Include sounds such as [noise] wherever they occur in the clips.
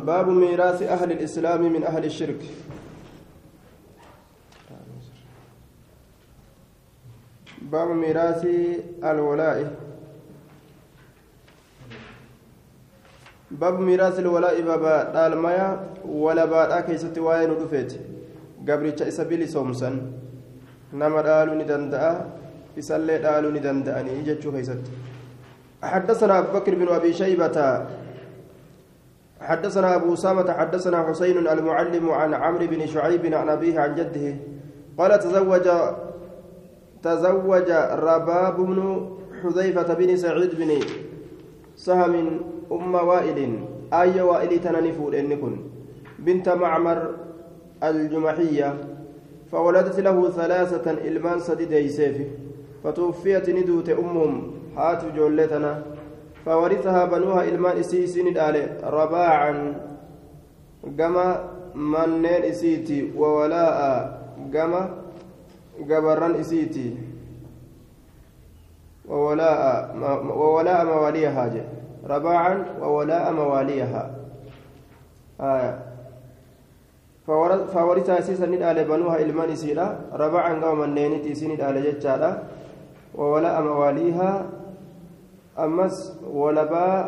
باب ميراث أهل الإسلام من أهل الشرك. باب ميراث الولاء. باب ميراث الولاء بابا دالمايا ولا بعد كيست واين دفيت قبرتش إسابيلي سومسن. نما دالو ندندأ. إسالي دالو ندندأني جتشو كيست حدثنا أبو بكر بن أبي شيبة حدثنا أبو أسامة حدثنا حسين المعلم عن عمرو بن شعيب عن أبيه عن جده قال تزوج تزوج رباب بن حذيفة بن سعيد بن سهم أم وائل. أي وائل تننفور إنكن؟ بنت معمر الجمحية. فولدت له ثلاثة إلمان سديد يسيف فتوفيت ندوت أمهم هات جولتنا. فورثها بنوها إلمان إسيسين الآلة رباعا. كما منين إسيتي. وولاء. كما جبران إسيتي. وولاء وولاء مواليها جي رباعا. وولاء مواليها. آية. فورث أسيسا الآلة بنوها إلمان إسيرا. رباعا كما منين إسيسين الآلة جتشارا وولاء مواليها. Ammas walabaa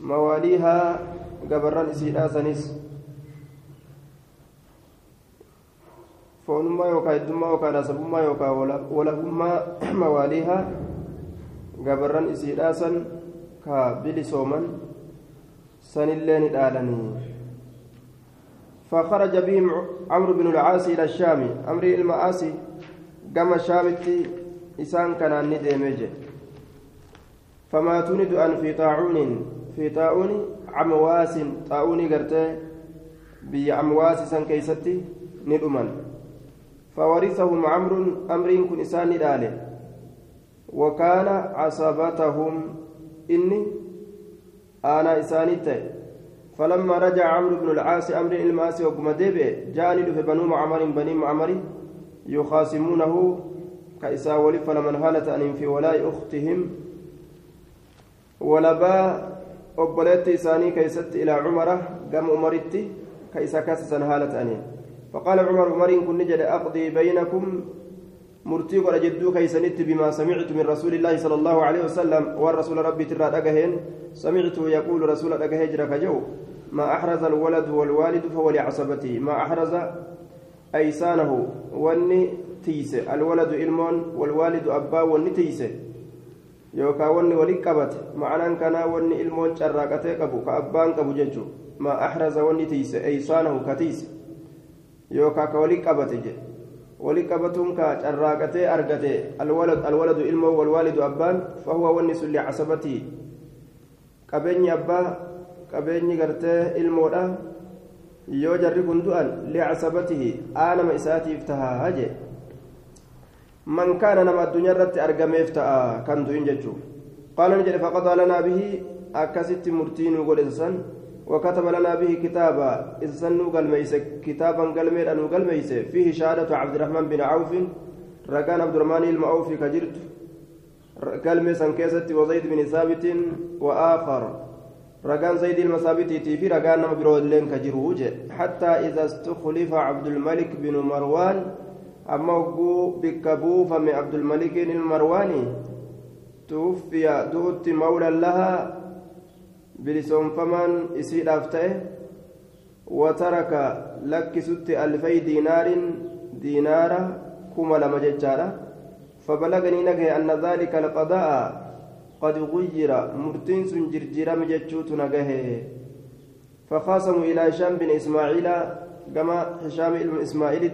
mawaaliihaa gabarran isiidhaa sanis foonummaa yookaan heddummaa yookaan asabummaa yookaan walabummaa mawaaliihaa gabarran isiidhaa san ka bilisooman sanillee ni dhaalanii فخرج بهم عمرو بن العاص إلى الشام أمري المعاصي قام الشامتي إسان كان ندمجه فماتوا ندؤا في طاعون في طاعون عمواس طاعون قرته بي عمواس سن كيستي ندؤمن فورثهم عمرو أمر كن إسان نداله وكان عصبتهم إني أنا إسانيته فلما رجع عمرو بن العاص أمر الماس وقم ديبه جاءني في بنو معمر بني معمر يخاصمونه كإسا ولف فلمن هالت أن في ولاء أختهم obboleetti isaanii keeysatti ilaa cumara gama umaritti ka isa kasisan haala ta'aniin. فقال عمر عمر كن نجد أقضي بينكم مرتي قد جدو كيسنت بما سمعت من رسول الله صلى الله عليه وسلم والرسول ربي ترى أجهين سمعت يقول رسول أجهجر كجو ما أحرز الولد والوالد فهو لعصبته ما أحرز أيسانه وني تيس الولد إلمون والوالد أبا وني تيسه yookaan wanni walitti qabate ma'anaan kanaa wanni ilmoon carraaqatee qabu ka abbaan qabu jechuun ma ahraza wanni tiise eeysaanahu ka tiise yookaan ka walitti qabate jedhe walitti qabatuun ka carraaqatee argate alwaladu ilmoo walwaalidu abbaan fahuwa wanni sun licasabatii qabeenyi abbaa qabeenyi gartee ilmoodha yoo jarri kun du'an licasabatihi aanama isaatiif tahaa jedhe من كان نما الدنيا رت أرجميف تأ كان دوين جتشو. قال نجد فقضى لنا به أكست مرتين وقول إنسان وكتب لنا به كتابا. إنسان نقل ميس كتابا قال مير أنو قال ميس فيه شهادة عبد الرحمن بن عوف. ركان عبد الرحمن المعوف كجرت. قال ميسان كيست وزيد بن ثابت وآخر. ركان زيد المثابت في ركان نما برودلين كجروج. حتى إذا استخلف عبد الملك بن مروان أما هو بكبوفة من عبد الملك المرواني توفي دوت مولى لها بلسون فمن يسير أفته وترك لك ست ألفي دينار دينارا كما لما فبلغني نجي أن ذلك القضاء قد غير مرتين سنجرجر مججوت نجه. فخاصموا إلى هشام بن إسماعيل كما هشام بن إسماعيل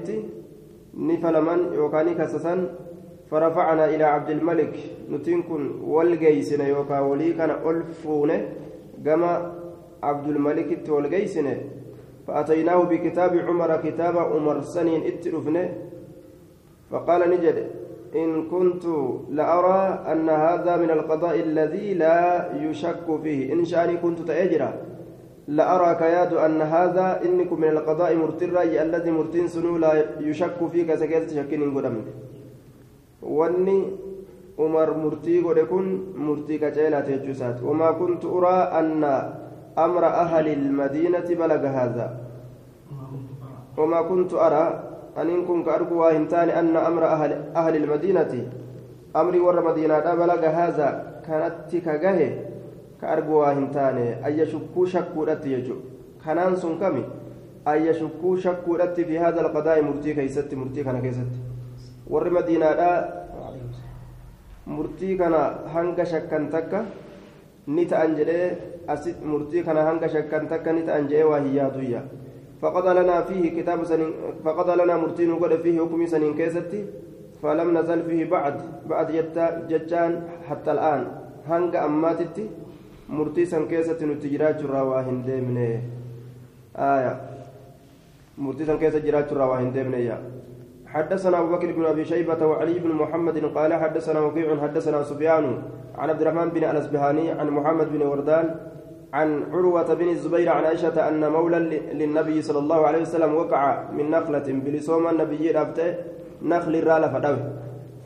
yookaan ni kasasan فرفعنا إلى عبد الملك. نتنكن والجيسنا يوكا ولي كان ألفونه كما عبد الملك والجيسنا فأتيناه بكتاب عمر كتاب عمر سنين اترفنه فقال نجد إن كنت لأرى أن هذا من القضاء الذي لا يشك فيه. إن شأني كنت تأجرا. لأراك ياد أن هذا إنكم من القضاء مرترا الذي مرتين سنو لا يشك فيك سكيت شكين قدم واني عمر مرتي قد كن مرتي كجيلة جسات وما كنت أرى أن أمر أهل المدينة بلغ هذا. وما كنت أرى أن إن كنت أرجو هنتان أن أمر أهل أهل المدينة. أمري ور مدينة بلغ هذا. كانت كجاه كأرجو هنتان أي شكو شكو يجو كانان سن كمي أي شكو شكو في هذا القضاء مرتي كيست مرتي كان كيست ور مدينة murtii kana hanga shakkan takka ni ta'an jedhee asit murtii kana hanga shakkan takka ni ta'an jedhee waa hin yaaduyya فقضى لنا فيه كتاب سنين فقضى لنا مرتين وقد فيه حكم سنين كيستي فلم نزل فيه بعد بعد جتا جتان حتى الآن هنگ أماتتي مرتي سن كيستي نتجرات الرواهن ديمني آية murtii san keeysatti jiraat irraa hin deemne يا حدثنا أبو بكر بن أبي شيبة وعلي بن محمد قال حدثنا وكيع حدثنا سفيان عن عبد الرحمن بن الأصبهاني عن مجاهد بن وردان عن عروة بن الزبير عن عائشة أن مولى للنبي صلى الله عليه وسلم وقع من نخلة bilisoomaa nabiyyiiraati نخل irraa lafa dhahe.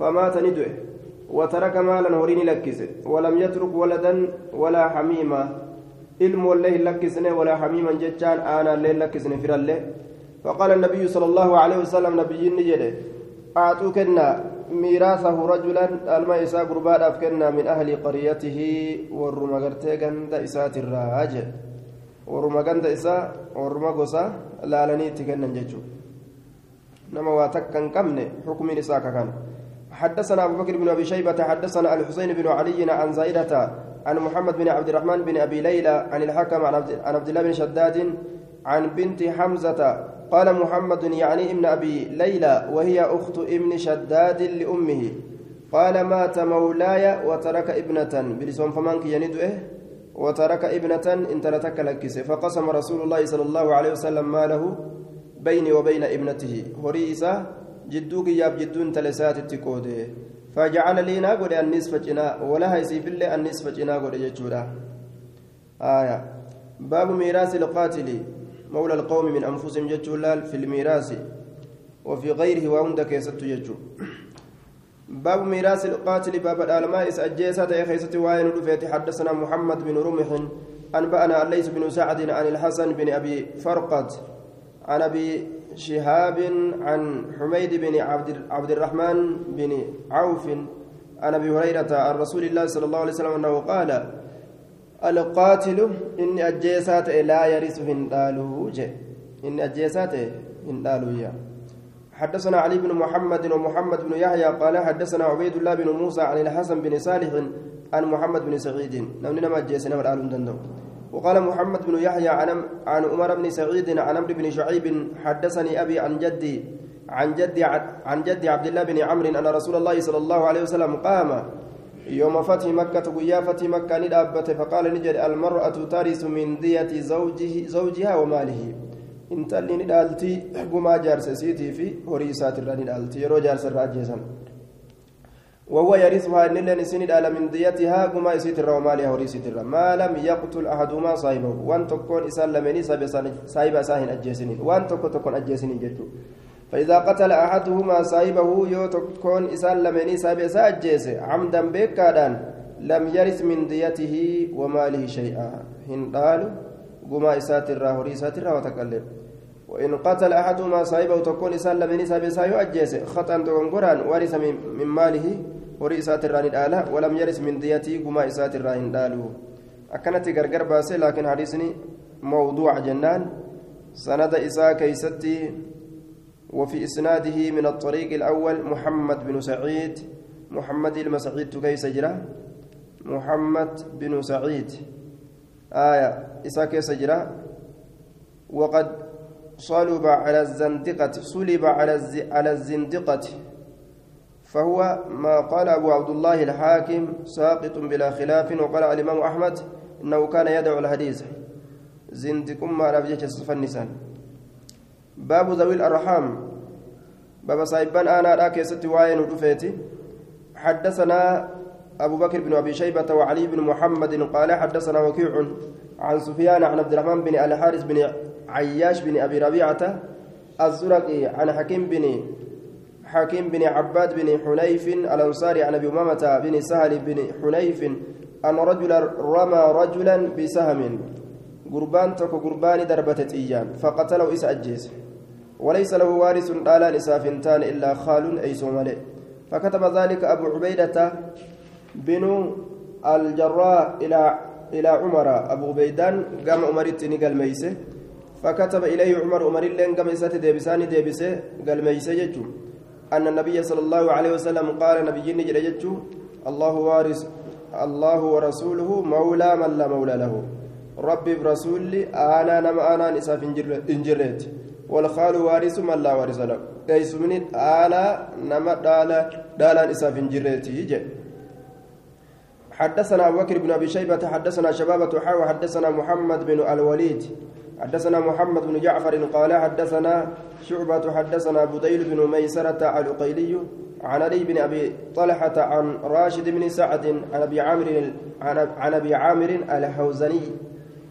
فمات nduhe وترك مالا horiin lakkise ولم يترك ولدا ولا حميما. علم والله لكسنه ولا حميما جتان أنا الليل لكسنه في الله فقال النبي صلى الله عليه وسلم نبي نجده ميراثه رجلا الماء إساء قربان أفكنا من أهل قريته ورما قرتي قند إساء الراج ورما قند إساء ورما قصا لا لني تكنا ججو نما واتكن كمن حكم إساء حدثنا أبو بكر بن أبي شيبة حدثنا الحسين بن علي عن زائدة عن محمد بن عبد الرحمن بن أبي ليلى عن الحكم عن عبد الله بن شداد عن بنت حمزة قال محمد يعني ابن أبي ليلى وهي أخت ابن شداد لأمه. قال مات مولاي وترك ابنة. بلسون فمانك يندئه وترك ابنة إن ترتك لكس فقسم رسول الله صلى الله عليه وسلم ماله بيني وبين ابنته. هريسة جدوك ياب جدون تلسات التكوده فجعل لي ناقول النصف جنا ولها يسيف لي النصف جنا قول آية باب ميراث القاتل مولى القوم من أنفسهم جتشولال في الميراث وفي غيره وعندك يستو جتشو باب ميراث القاتل باب الألماء أجيسات يخيست وين رفيت حدثنا محمد بن رمح أنبأنا الليث بن سعد عن الحسن بن أبي فرقد عن أبي شهاب عن حميد بن عبد, عبد الرحمن بن عوف عن أبي هريرة عن رسول الله صلى الله عليه وسلم أنه قال القاتل إني أجيسات لا يرث هندالو جي إني أجيسات هندالو يا حدثنا علي بن محمد ومحمد بن يحيى قال حدثنا عبيد الله بن موسى عن الحسن بن صالح عن محمد بن سعيد. نمنا ما جيسنا والآلون دندو. وقال محمد بن يحيى عن عمر بن سعيد عن عمرو بن شعيب حدثني أبي عن جدي عن جدي عن جدي عبد الله بن عمرو أن رسول الله صلى الله عليه وسلم قام يوم فتح مكة ويا فتح مكة ندابت فقال نجد المرأة ترث من دية زوجه زوجها وماله. intalli ni dhaalti gumaa jaarsasiitii fi horii isaatirra ni dhaalti yeroo jaarsarra ajjeesan وهو يرثها إن لن سن على من ديتها كما يسيتر ومالها هوري سيتر ما لم يقتل أحدهما صاحبه وان تكون إسان لمني صاحب ساهن أجيسنين. وان تكون تكون أجيسنين جتو فإذا قتل أحدهما صاحبه yoo tokkoon isaan lamaanii صاحب isaa ajjeese عمدا beekaadhaan لم يرث من ديته وماله شيئا. hin dhaalu gumaa isaatirraa horii isaatirraa wa tokkollee وإن قتل أحدهما صاحبه tokkoon isaan lamaanii صاحب isaa yoo ajjeese خطأ dogongoraan ورث من ماله horii isaatirraa ni dhaala ولم يرث من ديته gumaa isaatirraa hin dhaalu akkanatti gargar baase laakiin hadiisni mawduuca jennaan sanada isaa keeysatti وفي إسناده من الطريق الأول محمد بن سعيد محمد المسعيد كيس جرا محمد بن سعيد آية إساك سجرا وقد صلب على الزندقة صلب على الزندقة فهو ما قال أبو عبد الله الحاكم ساقط بلا خلاف وقال الإمام أحمد إنه كان يدعو الحديث. زندكم ما رفجة النسان. باب ذوي الأرحام. باب صاحبان أنا راكي ست وين ودفيتي حدثنا أبو بكر بن أبي شيبة وعلي بن محمد قال حدثنا وكيع عن سفيان عن عبد الرحمن بن الحارث بن عياش بن أبي ربيعة الزرقي عن حكيم بن حكيم بن عباد بن حنيف الأنصاري عن أبي أمامة بن سهل بن حنيف أن رجلا رمى رجلا بسهم. قربان تكو قربان دربت إيان فقتله إس أجيس. وليس له وارث قال لسافنتان إلا خال أي سومالي فكتب ذلك أبو عبيدة بن الجراء إلى إلى عمر. أبو عبيدان قام عمرت نقل ميسه. فكتب إليه عمر. عمر لين قام إسات ديبساني ديبسه قال ميسه يجو. أن النبي صلى الله عليه وسلم قال نبي نجر يجو الله وارث الله ورسوله مولى من لا مولى له. ربي برسولي أنا نما أنا نساف إنجريت. والخال وارث من لا وارث له. ليس من آلا نما دالا دالا نساف إنجريت حدثنا أبو بكر بن أبي شيبة حدثنا شبابة حاوى حدثنا محمد بن الوليد. حدثنا محمد بن جعفر قال حدثنا شعبة حدثنا بديل بن ميسرة العقيلي عن علي بن أبي طلحة عن راشد بن سعد عن أبي عامر عن أبي عامر الهوزني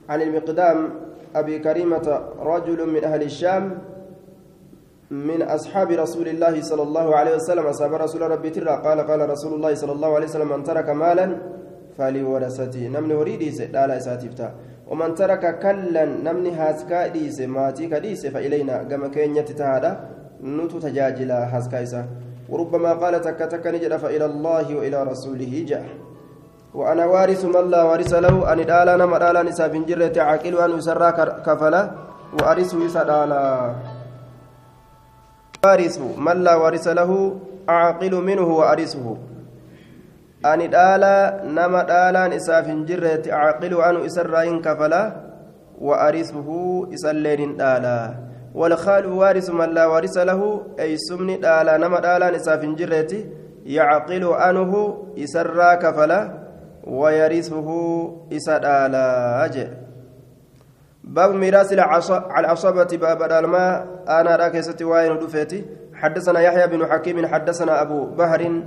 عن المقدام أبي كريمة رجل من أهل الشام من أصحاب رسول الله صلى الله عليه وسلم ashaaba rasuula rabbiitirraa قال قال رسول الله صلى الله عليه وسلم من ترك مالا فلورثته namni horii dhiise dhaala isaatiif taha ومن ترك كلا namni haaska dhiise maatii ka dhiise فإلينا gama keennatti tahaadha نتو تجاجلا هاسكا إسا. وربما قال تك تك نجد فإلى الله وإلى رسوله جاء. وأنا وارث من لا وارث له. أن دالا نما دالا نساب جرة عاقل أن يسرى كفلا. وأرث يسدالا. وارث من لا وارث له. عاقل منه وأرثه. أن دالا نما دالا نساب جرة عاقل أن يسرى كفلا وأرثه إسلين دالا والخال وارث من لا وارث له أي سمني دالا نما دالا نساف جرتي يعقل عنه إسرى كفلا ويرثه إسدالا أجل باب ميراث العصبة باب الماء أنا راكزة وين دفيتي حدثنا يحيى بن حكيم حدثنا أبو بهر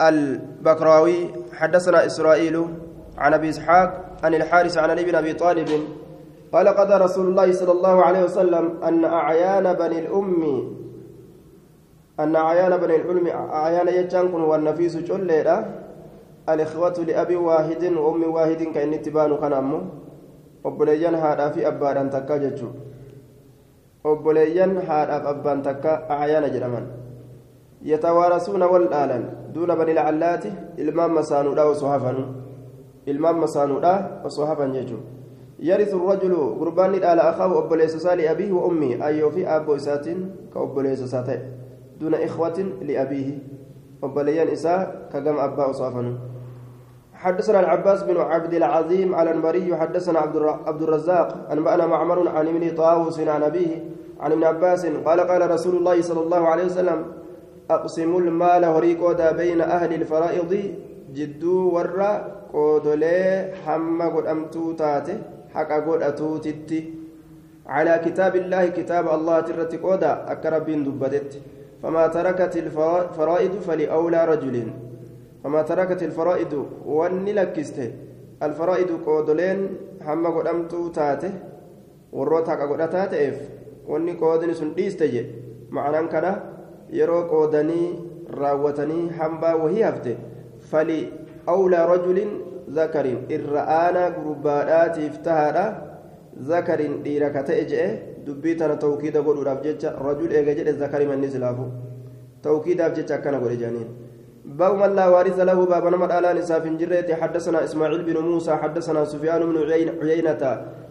البكراوي حدثنا إسرائيل عن أبي إسحاق عن الحارث عن علي بن أبي طالب قال قضى رسول الله صلى الله عليه وسلم أن أعيان بني الأم أن أعيان بني العلم أعيان يجانكم والنفيس جلّة الإخوة لأبي واحد وأم واحد كأن اتبان كان أمه obboleeyyan haadhaa fi abbaadhaan takkaa jechuun obboleeyyan haadhaaf abbaan takka acyaana jedhaman yatawaarasuuna wal dhaalan duuna bani lacallaati ilmaan masaanuudha osoo hafanu ilmaan masaanuudha osoo hafan jechuudha يرث الرجل قربان على أخاه أبوليس سالي أبيه وأمه أيو في أبو إسات كأبوليس ساتي دون إخوة لأبيه أبوليان إساء كجم أبا أصافن حدثنا العباس بن عبد العظيم على النبري حدثنا عبد الرزاق أنبأنا معمر عن ابن طاووس عن أبيه عن ابن عباس قال قال رسول الله صلى الله عليه وسلم أقسموا المال هريكودا بين أهل الفرائض جدو ورا قودولي حما قد أمتو تاته حق godhatuutitti على كتاب الله كتاب الله ترتي قودا أكرب دبدت. فما تركت الفرائض فلأولى رجل. فما تركت الفرائض واني لكست الفرائض قودلين هم قدمتو تاته warroota haqa godhataa ta'eef wanni qoodni sun dhiiste je ma'anaan hafte fali awlaa rajulin zakariin irra aanaa gurbaadhaatiif tahaadha zakariin dhiira ka ta'e je'e dubbii tana tawkiida godhuudhaaf jecha rajul eega jedhe zakari manni silaafu tawkiidaaf jecha akkana godhe jedhaniin باب من لا وارث له باب نمر آلان إساف جريت حدثنا إسماعيل بن موسى حدثنا سفيان بن عيينة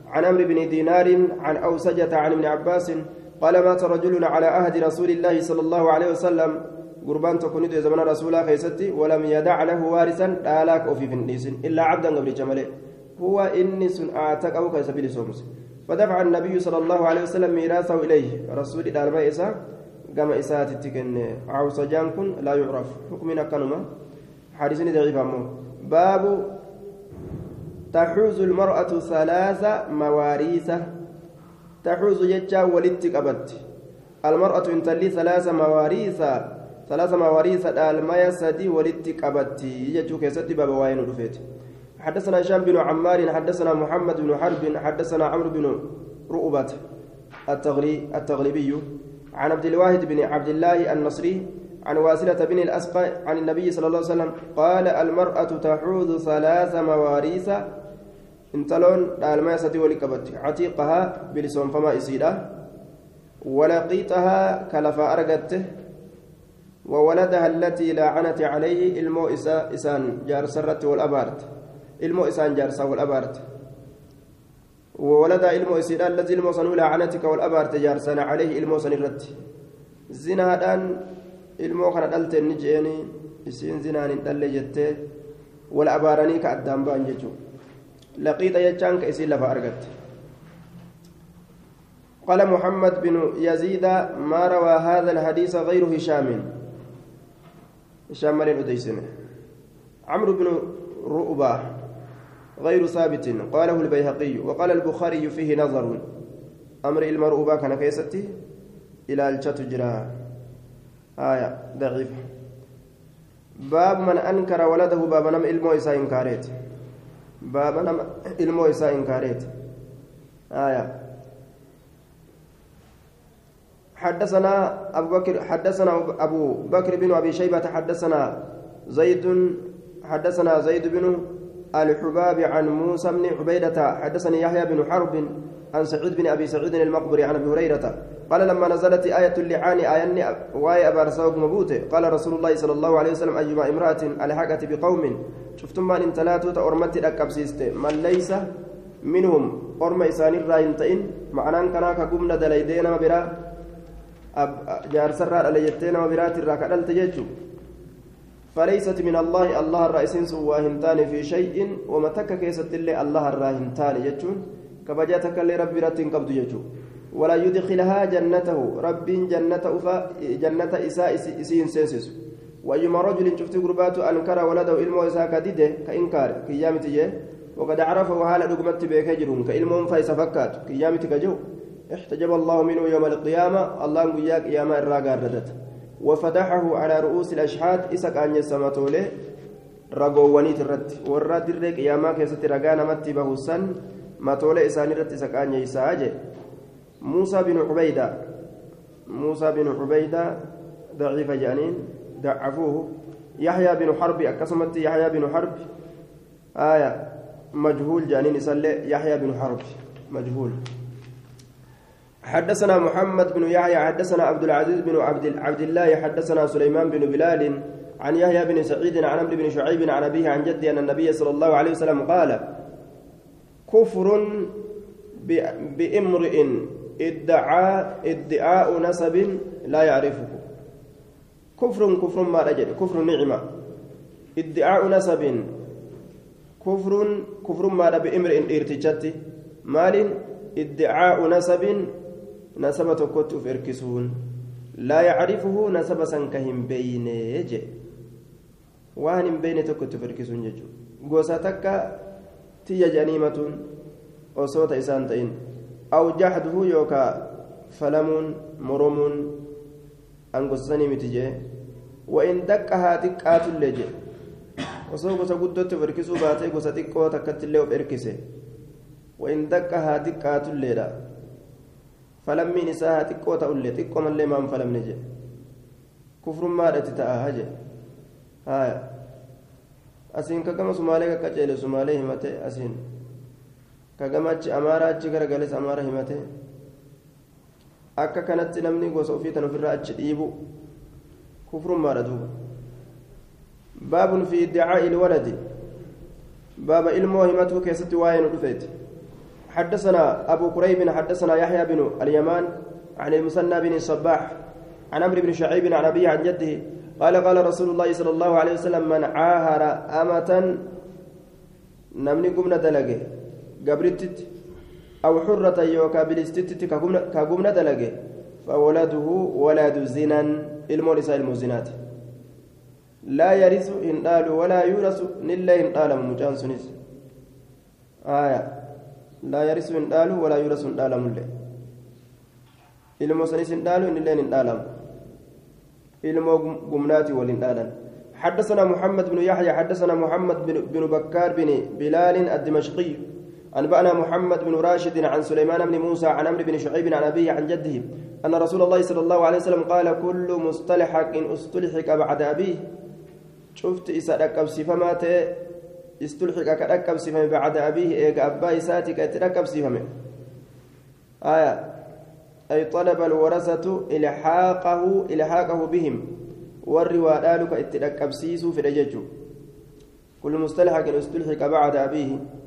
عن أمر بن دينار عن أوسجة عن ابن عباس قال مات رجل على عهد رسول الله صلى الله عليه وسلم. قربان تكون زمن رسول خيستي ولم يدع له وارثا آلاك أو في إلا عبدا قبل جمله هو سن أعتق أو كسبيل سومس فدفع النبي صلى الله عليه وسلم ميراثه إليه. رسول الله إسا قام إسات التكن عوسجان كن لا يعرف. حكمنا كنما hadiisni ضعيف باب تحوز المرأة ثلاث مواريث تحوز jechaa walitti qabdi المرأة intalli ثلاث مواريث ثلاث مواريث dhaalmaya sadii walitti qabdi jechuu keeysatti baaba waayiin dhufeet حدثنا هشام بن عمار حدثنا محمد بن حرب حدثنا عمرو بن رؤبة. التغلي التغلبي عن عبد الواحد بن عبد الله النصري عن واسلة بن الأسقى عن النبي صلى الله عليه وسلم قال المرأة تحوذ ثلاث مواريث intaloon dhaalmaa isatii wali qabatti catiiqahaa bilisoonfamaa isiidha. Walaqiixahaa kalafaa argatte. وولدها التي لاعنت عليه المو إسان جار سرت والأبارت المو إسان جار والأبارت وولد المو إسير الذي المو سنو لاعنتك والأبارت جار سنة عليه المو سنرت زنا دان المو كان دلت نجيني إسين زنان دل جتة والأبارني كأدام بان لقيت يجان كإسين لفا أرقت قال محمد بن يزيد ما روى هذا الحديث غير هشام. هشام مالين أديسنه عمرو بن رؤبة غير ثابت قاله البيهقي وقال البخاري فيه نظر. أمر المرؤوبة كان كيستي إلى الشتجرا آية ضعيف باب من أنكر ولده باب نم إلمو إسا إنكاريت. نم إلمو إسا إنكاريت آية حدثنا أبو بكر حدثنا أبو بكر بن أبي شيبة حدثنا زيد حدثنا زيد بن الحباب عن موسى بن عبيدة حدثني يحيى بن حرب عن سعيد بن أبي سعيد المقبري عن أبي هريرة قال لما نزلت آية اللعان آية واي أبا رسوق مبوته قال رسول الله صلى الله عليه وسلم أيما امرأة ألحقت بقوم شفتم من انتلاتوا تأرمت أكبسيست من ليس منهم أرم إسان الراينتين معناه كان كقمنا دليدين برا جارسرا على جتين وبرات الراكدل تججو. فليست من الله الله الرئيسين سواهنتان في شيء. ومتك كيست اللي الله الراهنتان جتون كبجاتك اللي ربي رتين قبض ولا يدخلها جنته. رب جنة أفا جنة إساء إسين سيسس وأيما رجل شفت قربات أنكر ولده إلمو إساء كديده كإنكار كيامة جيه وقد عرفه وهال دقمت بيكجرون كإلمهم فايس فكات كيامة كجو. احتجب الله منه يوم القيامة الله قياك يا ما الراقار وفتحه على رؤوس الأشحاد إسك أن يسمتوله رقواني ترت ورا درك يا ما كيست رقانا متي بهسن متوله إساني رت إسك أن يساجه موسى بن عبيدة موسى بن عبيدة ضعيف جانين. ضعفوه يحيى بن حرب أكسمت يحيى بن حرب. آية مجهول جانين يسلي يحيى بن حرب مجهول. حدثنا محمد بن يحيى حدثنا عبد العزيز بن عبد عبد الله حدثنا سليمان بن بلال عن يحيى بن سعيد عن عمرو بن شعيب عن أبيه عن جده أن النبي صلى الله عليه وسلم قال كفر بإمرئ ادعى ادعاء نسب لا يعرفه. كفر كفر ما رجل كفر نعمة. ادعاء نسب. كفر كفر ما بامرئ ارتجت. مال ادعاء نسب. نسب تكت فركسون لا يعرفه نسب سنكهم بين يجي وان بين تكت فركسون يجو غوساتك تيجا جنيمة وصوت إسان تئن أو جحده يوكا فلمون مرمون أنقصني متجه وإن دقها دقات اللجي osoo gosa guddootti of hirkisuu baatee gosa xiqqoo takkatti illee of hirkise وإن دقها دقات الليلة فلمين إساها xiqqoo ta'ullee xiqqoo mallee maan falamne je kufrummaadhatti ta'a haje haya asiin kagama sumaalee kakkaceele sumaalee himate asiin kagama achi amaara achi garagales amaara himate akka kanatti namni gosa ofii tan ofirraa achi dhiibu kufrummaadha duuba baabun fi iddicaa'i ilwaladi baaba ilmoo himatu keessatti waa'ee nu dhufeeti حدثنا أبو كريب حدثنا يحيى بن اليمان عن المثنى بن الصباح عن عمرو بن شعيب عن أبيه عن جده قال قال رسول الله صلى الله عليه وسلم من عاهر أمة نمني قمنا دلقه قبرتت أو حرة يوكا بلستت كقمنا دلقه فولده ولد زنا المولس المزنات لا يرث إن قال ولا يورث نلا إن قال مجان سنس آية. لا يرث إن قال ولا يورث إن قال مله ilmoo sanis hin dhaalu innilleen hin dhaalamu ilmoo gumnaati waliin حدثنا محمد بن يحيى حدثنا محمد بن بكار بن بلال الدمشقي. أنبأنا محمد بن راشد عن سليمان بن موسى عن عمرو بن شعيب عن أبيه عن جده أن رسول الله صلى الله عليه وسلم قال كل مصطلحك إن استلحق بعد أبيه. شفت إسألك أبسي فما استلحق كركب سفمه بعد أبيه إيجا أبا إساتي كتركب سفمه آية. أي طلب الورثة إلحاقه إلحاقه بهم. والرواء ذلك إتركب سيسو في رججه كل مستلحق استلحق بعد أبيه.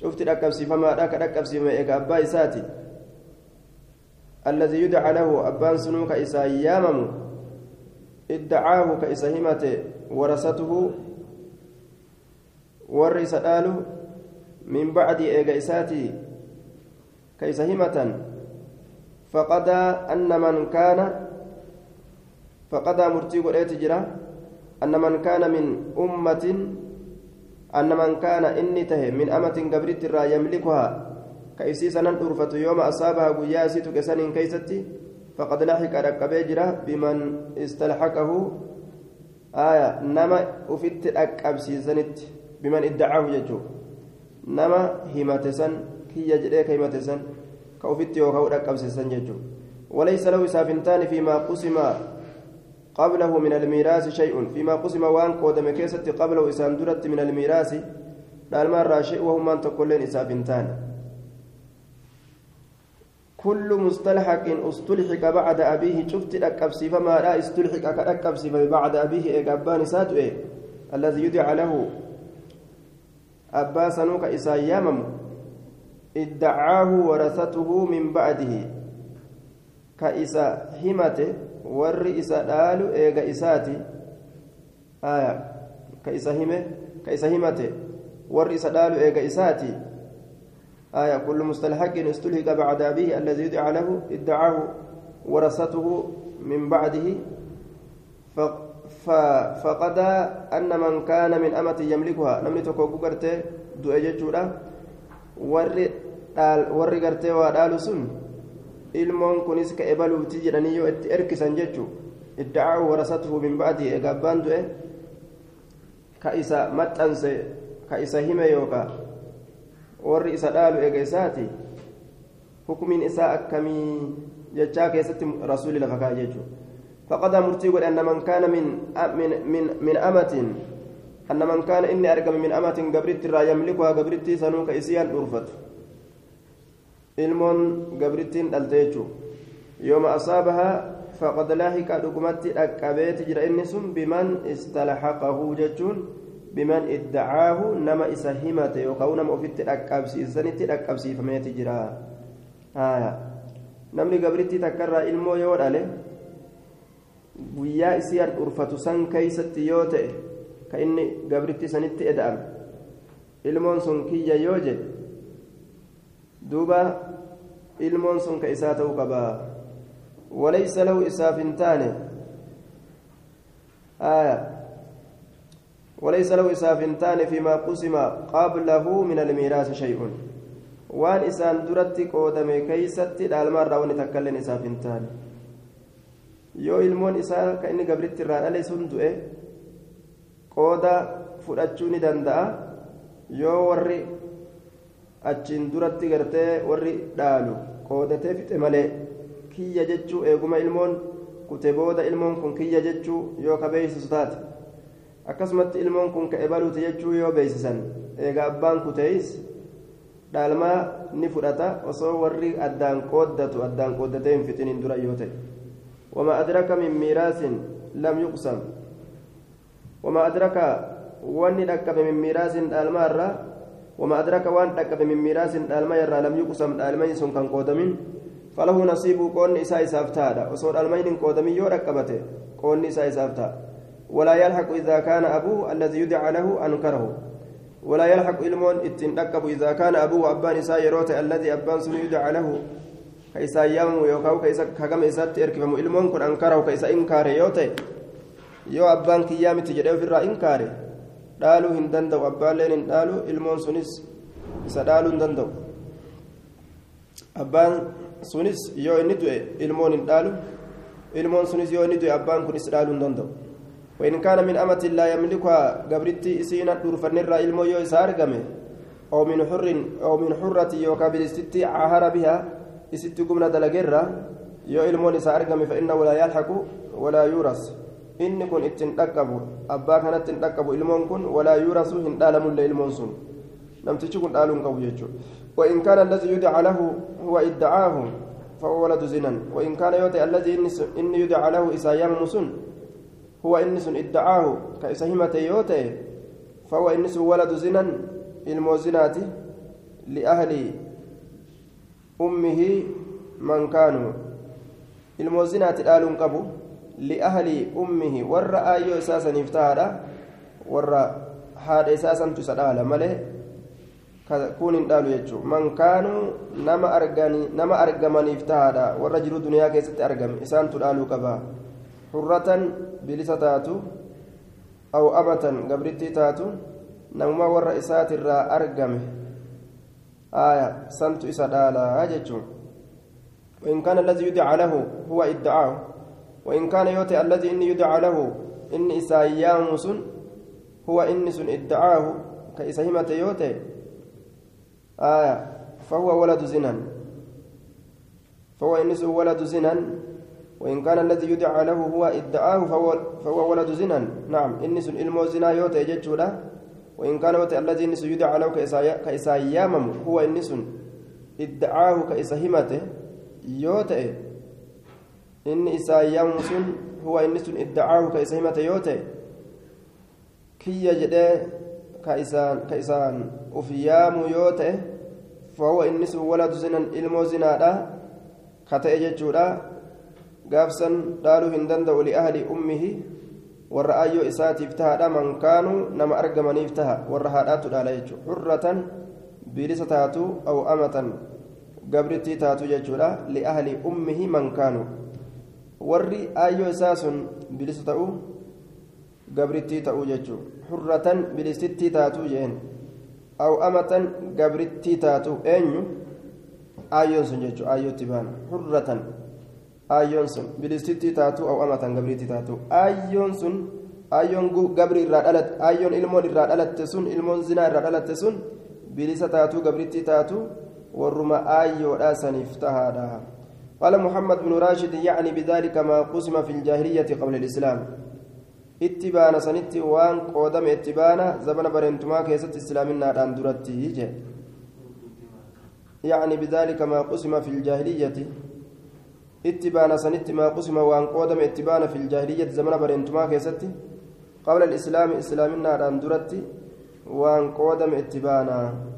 شفت ركب سفما ذاك ركب سفما إيجا أبا إساتي الذي يدعى له أبان سنوك إسا يامم ادعاه كإسهمة ورثته warri isa dhaalu min bacdi eega isaatii ka isa himatan faqadaa anna man kaana faqadaa murtii godheeti jira anna amatin gabritti irraa yamlikuhaa ka isii sanan dhurfatu yooma asaabaha guyyaa isii tuqe saniin keeysatti faqad laxiqa dhaqqabee jira biman istalxaqahu aya nama ufitti dhaqqabsiisanitti biman iddacaahu jechuu nama himate san kiyya jedhee ka himate san ka ufitti yookaan dhaqqabsiisan jechuu وليس له سافنتان فيما قسم قبله من الميراث شيء فيما قسم وان قدم كيست قبله إسان درت من الميراث المرة شيء وهم أن تقولين سافنتان كل مستلحق استلحق بعد أبيه شفت أكبسي فما لا استلحق كأكبسي بعد أبيه إيقابان ساتو الذي يدعى له. isaan yaamamu iddacaahu warasatuhu min bacdihi ka isa himate warri isa dhaalu eega isaati aya ka isa hime ka isa himate warri isa dhaalu eega isaati آية كل مستلحق استلهق بعد أبيه الذي يدعى له ادعاه ورثته من بعده فقد أن من كان من أمة يملكها نمني تكو غرتي دو warri gartee waa dhaalu sun ilmoon kunis ka ebaluuti jedhanii yoo itti erkisan jechu idda'aahu warasatuhu min ba'dii egaa abbaan du'e ka isa maxxanse ka isa hime yookaa warri isa dhaalu eega isaati hukumiin isaa akkamii jechaa keessatti rasuuli lafa kaa'e jechuudha فقد مرتي أن من كان من من من من أمة أن من كان إني أرقم من أمة قبرت را يملكها قبرت سنوك إسيان أرفت ilmoon gabrittiin dhalte jechuun yooma asaabahaa faqad laahika dhugumatti dhaqqabeeti jira inni sun biman istalhaqahu jechuun biman iddacaahu nama isa himate yookaan nama ofitti dhaqqabsiisanitti dhaqqabsiifameeti jira namni gabrittii takkarraa ilmoo yoo dhale guyyaa isii handhurfatu san keeysatti yoo ta'e ka inni gabritti sanitti eda'ame ilmoon sun kiyya yoo jedhe duuba ilmoon sun ka isaa ta'uu qabaa walaysa lahu isaaf hin taane aya وليس له إساف تاني فيما قسم قبله من الميراث شيء وان إسان درت قودم كيست الألمار ونتكلم إساف تاني yoo ilmoon isaa kan inni gabritti irraa dhale sun du'e qooda fudhachuu ni danda'a yoo warri achiin duratti gartee warri dhaalu qoodatee fixe malee kiyya jechuu eeguma ilmoon kute booda ilmoon kun kiyya jechuu yoo ka beeysisu taate. Akkasumatti ilmoon kun ka'e baluute jechuu yoo beeysisan eega abbaan kuteeyis dhaalmaa ni fudhata osoo warri addaan qooddatu addaan qooddatee hin fixiniin dura yoo ta'e. Wama adraka min miiraasin lam yuqsam. Wama adraka wanni dhaqqabe min miiraasin dhaalmaa irraa وما أدرك وان ركب من ميراث الميرة لم يقسم المين سن كان قودمين فله نصيب قون إساء سافتادا وصور ألمين قودمين يو ركبته قون إساء سافتا ولا يلحق إذا كان أبوه الذي يدعى له أنكره. ولا يلحق إلمون إتن إذا كان أبوه أبان إساء يروت الذي أبان سن يدعى له. ka isaa yaamamu yookaan ka isa hagama isaatti erkifamu ilmoon kun ankarahu ka isa inkaare yoo ta'e yoo abbaan kiyyaa dhaaluu hin danda'u abbaalleen hin dhaalu ilmoon sunis isa dhaaluu hin danda'u abbaan sunis yoo inni du'e ilmoon hin dhaalu ilmoon sunis yoo inni du'e abbaan kunis dhaaluu hin danda'u وإن كان من أمة لا يملكها قبرتي إسينا دورفن الرا إلمو يو إسارقمه أو من حر أو من حرة يوكا بالستي عاهر بها isitti gumna dalageerra yoo ilmoon isaa argame fa'inna walaa yalhaqu walaa yuuras inni kun ittiin dhaqqabu abbaa kanatti hin dhaqqabu ilmoon kun walaa yuurasu hin dhaalamullee ilmoon sun. Namtichi kun dhaaluu hin qabu jechuudha. وإن كان الذي يدعى له هو ادعاه فهو ولد زنا وإن كان يوتي الذي إن يدعى له إسايام مسن هو إنس ادعاه كإسهمة يوتي فهو إنس ولد زنا الموزنات لأهل أمه من كانوا الموزنات الآل قبو لأهل أمه ور آيو إساسا افتهادا ور هذا إساسا تسأل hin dhaalu jechuun man kaanuu nama arganii nama argamaniif tahaadha warra jiru duniyaa keessatti argame isaantu dhaaluu qaba hurratan bilisa taatu aw amatan gabrittii taatu namuma warra isaatirraa argame aya santu isa dhaalaa jechuun وإن كان الذي يدعى له هو ادعاه وإن كان يوتي الذي إني يدعى له إني إسايام سن هو إني سن إدعاه كإسهمة يوتي آية فهو ولد زنا فهو إنس ولد زنا وإن كان الذي يدعى له هو إدعاه فهو, فهو ولد زنا نعم إنس إلمو زنا يوتي جتشولا وإن كان يوتي الذي إنس يدعى له كإسايامم هو إنس إدعاه كإسهمته يوتي. إن إسايام سن هو إنس ادعاه كإسهمته يوتي كي يجده كإسان كإسان أفيام يوته فهو إنس ولد زنا إلمو زنادا كتئ جتشودا قافسا قالوا هندند لأهل أمه والرأي إساتي افتهى من كانوا نما أرقمني افتهى والرهادات لا يجو حرة بلسة تاتو أو أمة قبرتي تاتو جتشودا لأهل أمه من كانوا warri aayyoo isaa sun bilisa ta'uu gabrittii ta'uu jechuun. Hurratan bilisittii taatuu jeen. Aw amatan gabrittii taatu eenyu? Aayyoon sun jechuun aayyootti baana hurratan aayyoon sun bilisittii taatu aw amatan gabrittii taatu. Aayyoon sun aayyoon gabri irraa dhalatte aayyoon ilmoon irraa dhalatte sun ilmoon zinaa irraa dhalatte sun bilisa taatu gabrittii taatu warruma aayyoodhaa saniif tahaadha قال محمد بن راشد يعني بذلك ما قسم في الجاهلية قبل الإسلام. اتبانا سنتي وان قودم اتبانا زمن برنتما كيست اسلامنا دان درتي يعني بذلك ما قسم في الجاهلية. اتبانا سنتي ما قسم وان قودم اتبانا في الجاهلية زمن برنتما كيست قبل الإسلام اسلامنا دان درتي وان قودم اتبانا.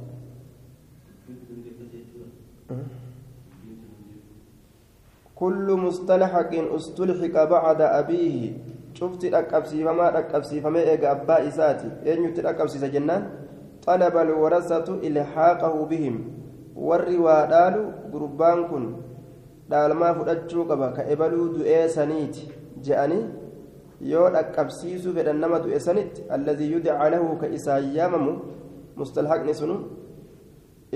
كل مستلحق استلحق بعد أبيه شفت dhaqqabsiifamaa dhaqqabsiifamee eega abbaa isaati eenyutti dhaqqabsiisa jennaan xalaba alwarasatu ilhaaqahu bihim warri waa dhaalu gurbaan kun dhaalmaa fudhachuu qaba ka ebaluu du'ee saniiti je'anii yoo dhaqqabsiisuu fedhan nama du'e sanitti alladii yudcaa lahu ka isaan yaamamu mustalhaqni sunu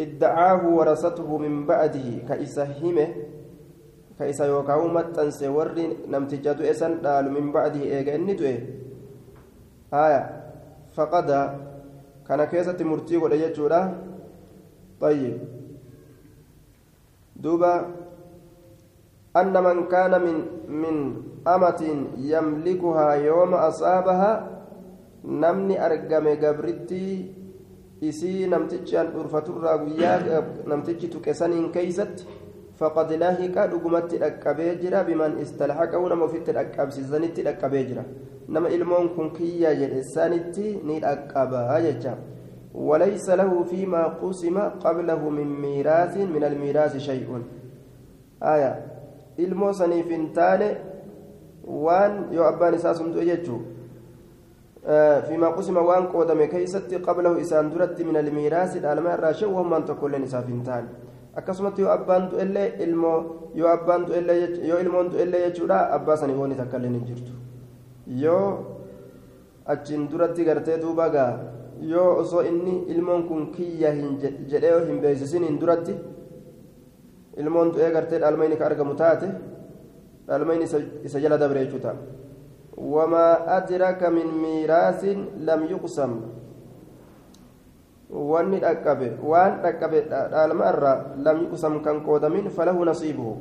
iddacaahu warasatuhu min ba'dihi ka isa hime ka isa yookaan maxxanse warri namticha du'e san dhaalu min bacdihi eega inni du'e haya faqada kana keessatti murtii godhe jechuudha طيب دوبا أن من كان من من أمة يملكها يوم أصابها نمني أرقم قبرتي إسي نمتجي أن أرفتر نمتجي تكسنين كيست فقد لاهق دغمت دقبيجرا بمن استلحقه نما في تدقبسيزنت دقبيجرا نما علمون كن كيا جلسانتي ني دقبا يجا وليس له فيما قسم قبله من ميراث من الميراث شيء آية waan yoo abbaan isaa sumtu jechuu fiimaa qusima waan qoodame keeysatti qablahu isaan duratti min almiiraasi dhaalma irraa shan wammaan tokkoilleen isaaf hin taane akkasumatti yoo abbaan du'ellee ilmoo yoo abbaan du'ellee yoo ilmoon du'ellee jechuudha abbaa sanii wooni takka illee hin jirtu yoo achiin duratti gartee duuba gaa yoo osoo inni ilmoon kun kiyya hin jedhee hin beeksisin hin duratti ilmoon du'ee gartee dhaalmayni ka argamu taate dhaalmayni isa jala dabre jechuudha wamaa adraka min miiraasin lam yuqsam dhaqqabe waan dhaqqabe dhaalma irraa lam yuqsam kan qoodamin falahu nasiibuhu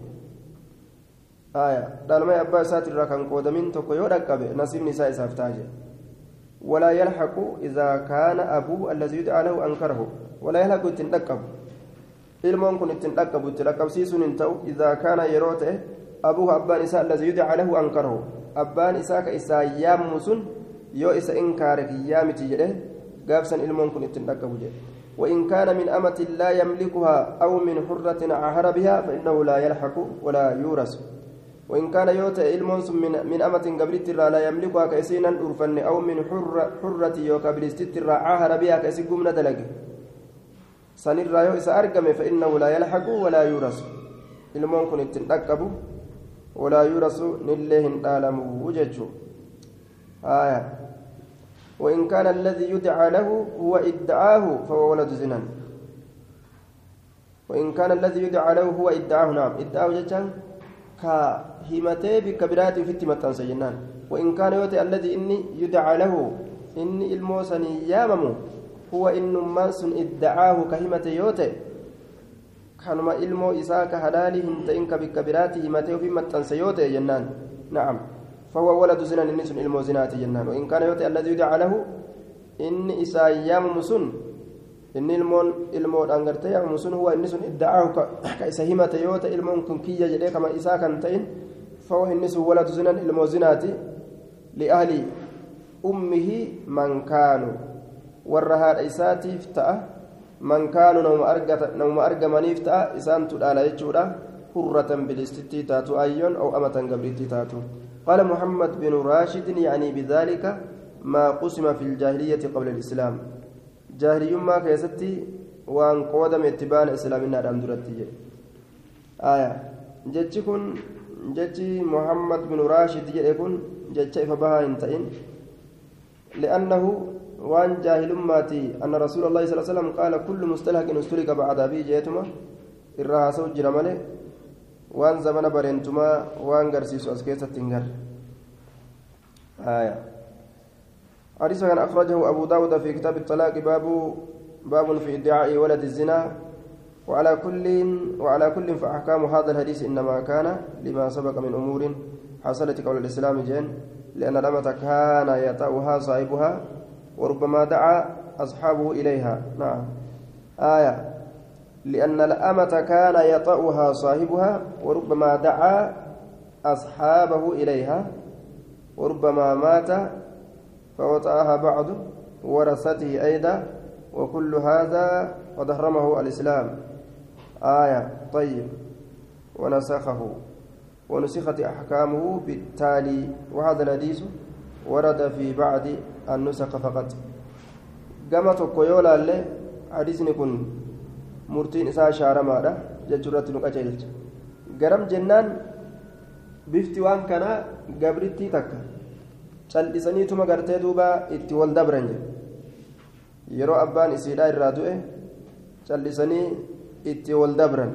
dhalmee abbaa isaatirraa kan qoodamin tokko yoo dhaqqabe nasiibni isaa isaaf taaje ولا يلحق إذا كان أبوه الذي يدعى له أنكره ولا يلحق dhaqqabsiisuun hin ta'u idaa kaana yeroo ta'e abuuhu abbaan isaa allazi yudcaa lahu ankarahu abbaan isaa ka isaa yaammu sun yoo isa inkaare kiyyaa miti jedhe kun ittiin dhaqqabu jedhe. وإن كان من أمة لا يملكها أو من حرة عهر بها فإنه لا يلحق ولا يورث وإن كان يوت إلمونس من من أمة قبلت لا يملكها كيسينا أرفن أو من حرة حرة يوكا بلستت عهر بها كيسي قمنا دلق sanirraa yoo isa argame فإنه لا يلحق ولا يورث ilmoon kun ittiin dhaqqabu walaa yuurasu nillee hin وإن كان الذي يدعى له هو ادعاه فهو ولد زنا. وإن كان الذي يدعى له هو ادعاه نعم. ادعاه جتان كهمتي بكبرات في التمتان سجنان وإن كان يوتي الذي إني يدعى له إني الموسني ياممو هو إنما سن ادعاه كهمة يوتي. كانما إلمو إساك هلالي هنتئن كبكبراته همته في متنس يوتي جنان. نعم. فهو ولد زنا إن سن إلمو جنان. وإن كان يوتي الذي يدعى له إن إسا يامم سن. إن إلمون إلمو أنغرتي يامم سن. هو إن سن إدعاه [coughs] كإسا همة يوتي إلمون كن كي يجري كما إساك هنتئن فهو إن سن ولد زنا إلمو زناتي لأهل أمه من كانوا. isaatiif ta'a man kaanu nama argamaniif ta'a isaantu dhaala jechuudha hurratan bilistittii taatu ayyoon aw amatan gabrittii taatu قال محمد بن راشد يعني بذلك ما قسم في الجاهلية قبل الإسلام. جاهلي ما كيستي وان قودم اتبان إسلامنا الأندرتي آية. جتكن جتي محمد بن راشد يكون جتش فبها انتئن. لأنه وان جاهل ماتي أن رسول الله صلى الله عليه وسلم قال كل مستلهك استلك بعد أبي جيتما إرها سوجر ماله وان زمن برنتما وان قرسيس أسكيسة تنقر آية حديث كان أخرجه أبو داود في كتاب الطلاق باب باب في ادعاء ولد الزنا وعلى كل وعلى كل فأحكام هذا الحديث إنما كان لما سبق من أمور حصلت قبل الإسلام جن لأن الأمة كان يطأها صاحبها وربما دعا أصحابه إليها نعم آية لأن الأمة كان يطأها صاحبها وربما دعا أصحابه إليها وربما مات فوطأها بعض ورثته أيضا وكل هذا قد حرمه الإسلام. آية. طيب. ونسخه. ونسخت أحكامه بالتالي. وهذا الحديث ورد في بعض النسخ فقط. الله حديثني كن murtiin isaa shaaramaadha jechuurratti nu qaceelcha garam jennaan bifti waan kanaa gabrittii takka. Cal'isaniituma gartee duuba itti wal dabran jedhe yeroo abbaan isiidhaa irraa du'e cal'isanii itti wal dabran.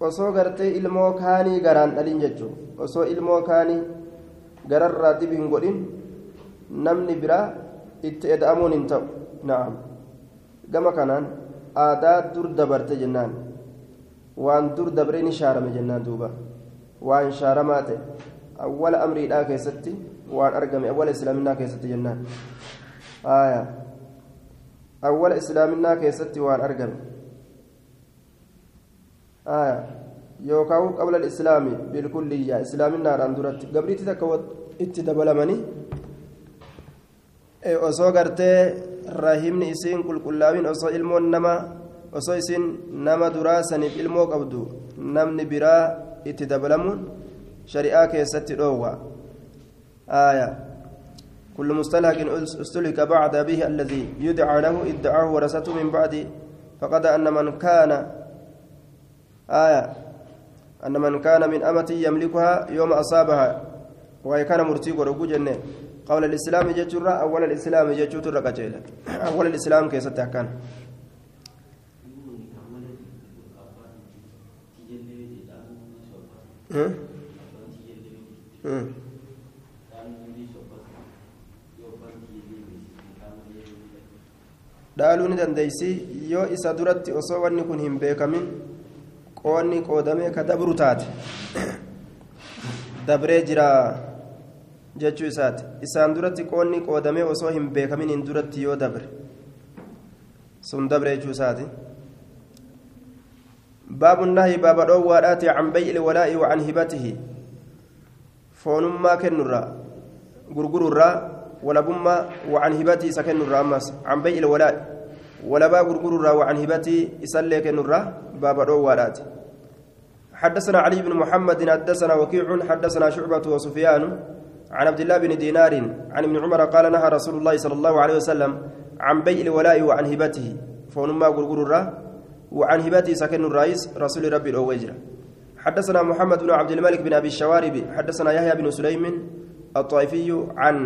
Osoo gartee ilmoo kaanii garaan dhalin jechuun osoo ilmoo kaanii gararraa dibi hin godhin namni biraa itti eda'amuun hin ta'u. Na'am. Gama kanaan aadaa dur dabarte jennaan. Waan dur dabre ni shaarame jennaan duuba. Waan shaaramaa ta'e awwala amriidhaa keessatti waan argame awwala islaaminaa keessatti jennaan. Aayaa. Awwala islaaminaa keessatti waan argame. Aayaa. Yookaan qabla islaami bilkulliyyaa islaaminaadhaan duratti gabriitti takka itti dabalamanii osoo gartee rahimni isiin qulqullaa'in osoo ilmoon nama osoo isiin nama duraa saniif ilmoo qabdu namni biraa itti dabalamuun shari'aa keessatti dhoowwa آية كل مستلهك استلهك بعد به الذي يدعى له ادعاه ورثته من بعد فقد أن من كان آية أن من كان من أمة يملكها يوم أصابها وهي كان مرتيق ورقو جنة قول الإسلام جتر أول الإسلام جتر رقجيلة أول الإسلام كيف كان ها؟ ها؟ dhaaluu ni dandeeysi yoo isa duratti osoo wanni kun hin beekamin qoonni qoodamee ka dabru taate dabree jira jechuu isaati isaan duratti qoonni qoodamee osoo hin beekaminiin duratti yoo dabre sun dabre jechuu isaati باب النهي باب دواadhaati عن بيع الولاء وعن هبته foonummaa kennurraa gurgururraa walabummaa وعن هبته kennurraa ammas عن بيع الولاء walabaa gurgururraa وعن هبته isallee kennurraa باب dhoowwaadhaati حدثنا علي بن محمد حدثنا وكيع حدثنا شعبة وسفيان عن عبد الله بن دينار عن ابن عمر قال نهى رسول الله صلى الله عليه وسلم عن بيع الولاء وعن هبته. فونما غرغر وعن هبته سكن الرئيس رسول ربي الأوجر حدثنا محمد بن عبد الملك بن أبي الشوارب حدثنا يحيى بن سليم الطائفي عن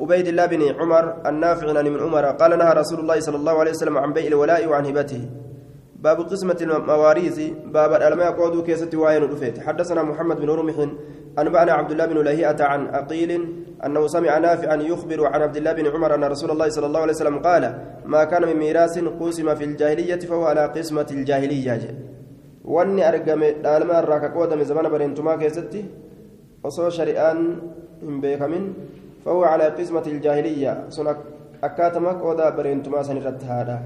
عبيد الله بن عمر النافع عن من عمر قال نهى رسول الله صلى الله عليه وسلم عن بيع الولاء وعن هبته. باب قسمة المواريث باب الألماء قودوا كيسة وعين حدثنا محمد بن رمح أنبأنا عبد الله بن لهيئة عن أقيل أنه سمع نافعا يخبر عن عبد الله بن عمر أن رسول الله صلى الله عليه وسلم قال ما كان من ميراث قسم في الجاهلية فهو على قسمة الجاهلية argame dhaalma irraa ka qoodame zamana bareentumaa keessatti osoo shari'aan hin beekamin fahuwa calaa qismati iljaahiliyya sun akkaatama qooda bareentumaa san irratti haadha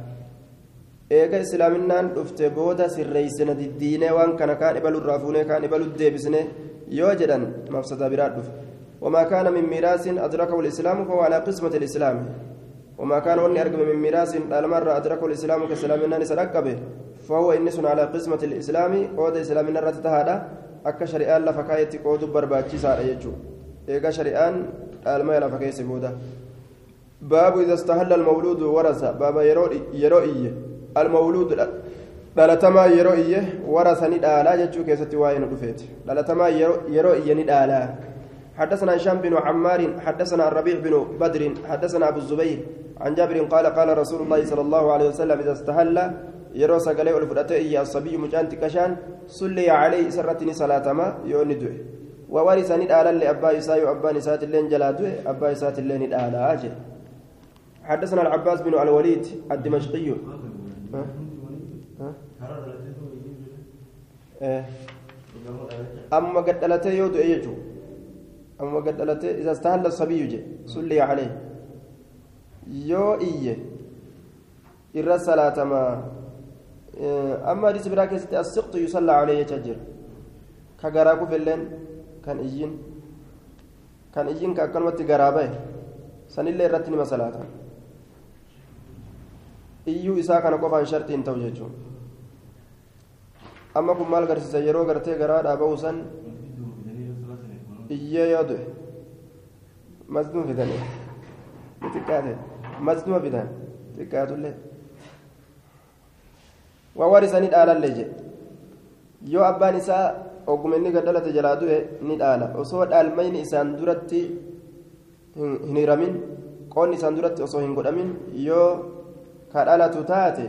eega islaaminaan dhufte booda sirreeysina diddiinee waan kana kaan ibalurraa fuunee kaan ibalu deebisne mafsada biraa dhufe. وما كان من ميراث أدركه الإسلام فهو على قسمة الإسلام وما كان وني أرقم من ميراث المرة أدركه الإسلام كسلام الناس رقبه فهو إنس على قسمة الإسلام قود إسلام النرة تهادا أكا شريان لفكاية قود برباتشي سارة يجو إيقا شريان الماء لفكاية سبودا باب إذا استهل المولود ورث باب يروئي يروئي المولود dhalatamaa yeroo iyye warasa ni dhaalaa jechuu keessatti waa'ee nu dhufeeti. Dhalatamaa yeroo iyye ni dhaalaa. حدثنا هشام بن عمار حدثنا الربيع بن بدر حدثنا ابو الزبير عن جابر قال قال رسول الله صلى الله عليه وسلم اذا استهل يرو سغلي الفدته يا الصبي مجانت كشان صلي عليه سرتني صلاتما يوني دوي وورثني دالا لابا يساي ابا نسات اللين جلادو ابا يسات اللين حدثنا العباس بن الوليد الدمشقي Eh. amma gad dhalatee yoo du'e jechuudha amma gad isa isas taalla sabiyyu je sulli yaa'alee yoo iyye irra salaatamaa eh, amma hadiis biraa keessatti asiqtu yusallaa alee jecha jira. Ka garaa kufelleen kan iyyin kan iyyin ka akkanumatti garaa ba'e sanillee irratti nima salaata. Iyyuu isaa kana qofaan shartii hin ta'u jechuudha amma kun maal agarsiisa? Yeroo gartee garaa dhaaba'uu san iyyee yoo du'e masnuu fidanii xiqqaate. Masnuu fidan. Xiqqaatullee. Waan warisanii dhaalallee jedhe yoo abbaan isaa oguma inni gaddalate jalaa du'e ni dhaala. Osoo dhaalmayni isaan duratti hin hiramin qoonni isaan duratti osoo hin godhamin yoo kadhalatu taate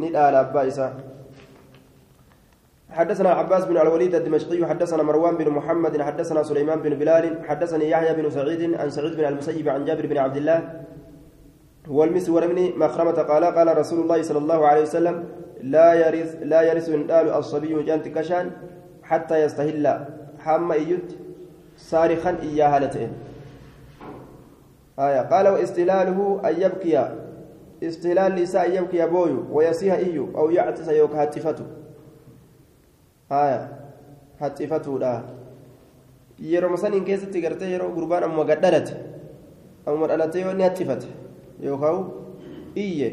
ni dhaala abbaa isaa. حدثنا عباس بن الوليد الدمشقي حدثنا مروان بن محمد حدثنا سليمان بن بلال حدثني يحيى بن سعيد عن سعيد بن المسيب عن جابر بن عبد الله والمسور بن مخرمة قال قال رسول الله صلى الله عليه وسلم لا يرث لا يرث ندال الصبي جانت كشان حتى يستهل حم إيت صارخا إياها لتين آية. قال واستلاله أن يبكي استهلال نساء يبكي يبوي ويسيها إيو أو يعتس يوك هاتفته لا yeroo saniin keessatti gartee yeroo gurbaan amma gadhalate amma dhalate yoo inni hattifate yookaan iyye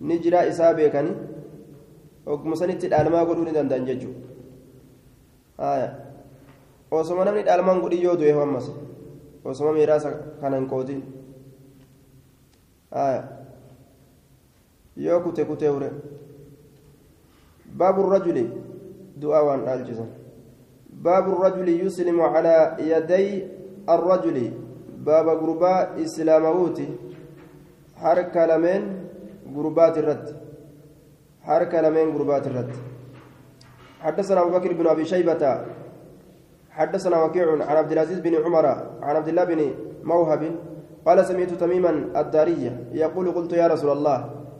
ni jiraa isaa beekani ogguma sanitti dhaalmaa godhuu ni danda'an jechuudha osoma namni dhaalmaan godhi yoo du'e ammas osoma miiraasa kana hin qoodin yoo kute kutee ure baabu rajuli waan dhaalchisan baabu rajuli yuslimu calaa yaday arrajuli baaba gurbaa islaamawuuti harka lameen gurbaati irratti harka lameen gurbaati irratti حدثنا أبو بكر بن أبي شيبة. حدثنا وكيع عن عبد العزيز بن عمر عن عبد الله بن موهب. قال سمعت تميما الدارية يقول قلت يا رسول الله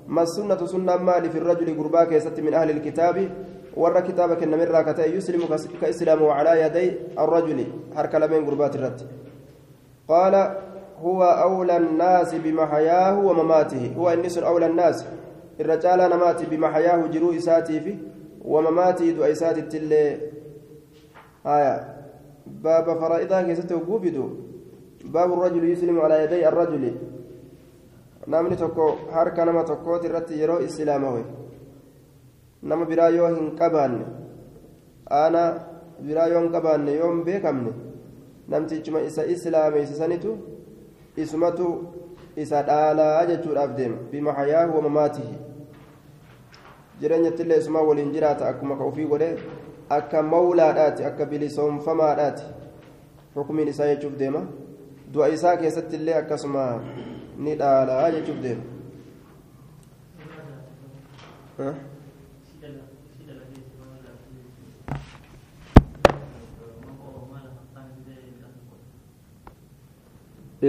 ما السنة سنة مال في الرجل قرباك يست من أهل الكتاب؟ ورا كتابك النمر كتا يسلم كإسلام على يدي الرجل حرك لمن قربات الرد قال هو أولى الناس بمحياه ومماته هو النس أولى الناس الرجال نمات بمحياه جرو إساتي في ومماته دو إساتي التلي آية باب فرائضها كيست وقوفدو باب الرجل يسلم على يدي الرجل namni tokko harka nama tokkooti irratti yeroo islaamawe nama biraa yoo hin qabaanne aana biraa yoo hin qabaanne yoo hin beekamne namtichuma isa islaameessisanitu isumatu isa dhaalaa jechuudhaaf deema bimaxayaahu wamamaatihi jireenyattillee isumaa waliin jiraata akkuma ka ufii godhe akka mawlaadhaati akka bilisoomfamaadhaati xukumiin isaa jechuuf deema du'a isaa keessattillee akkasuma ni dhaalaa jechuuf deema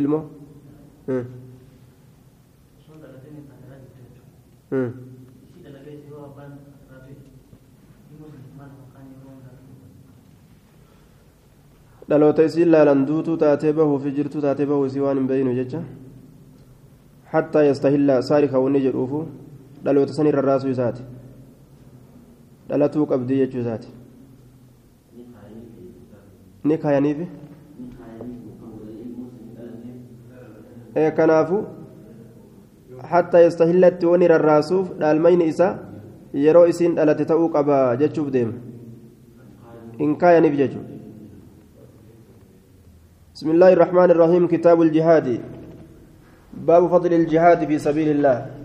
ilmo dhaloota isiin laalan duutuu taatee bahuu fi jirtuu taatee bahuu isii waan hin beeynu jecha hattaa yastahilla saari kawunni jedhuufu dhaloota san irra raasuu isaati dhalatuu qabdii jechuu isaati ni kaayaniifi hattaa yastahillatti wani rarraasuuf dhaalmayni isaa yeroo isiin dhalate ta'uu qaba jechuuf deema in kaayaniif jechuudha بسم الله الرحمن الرحيم كتاب الجهاد باب فضل الجهاد في سبيل الله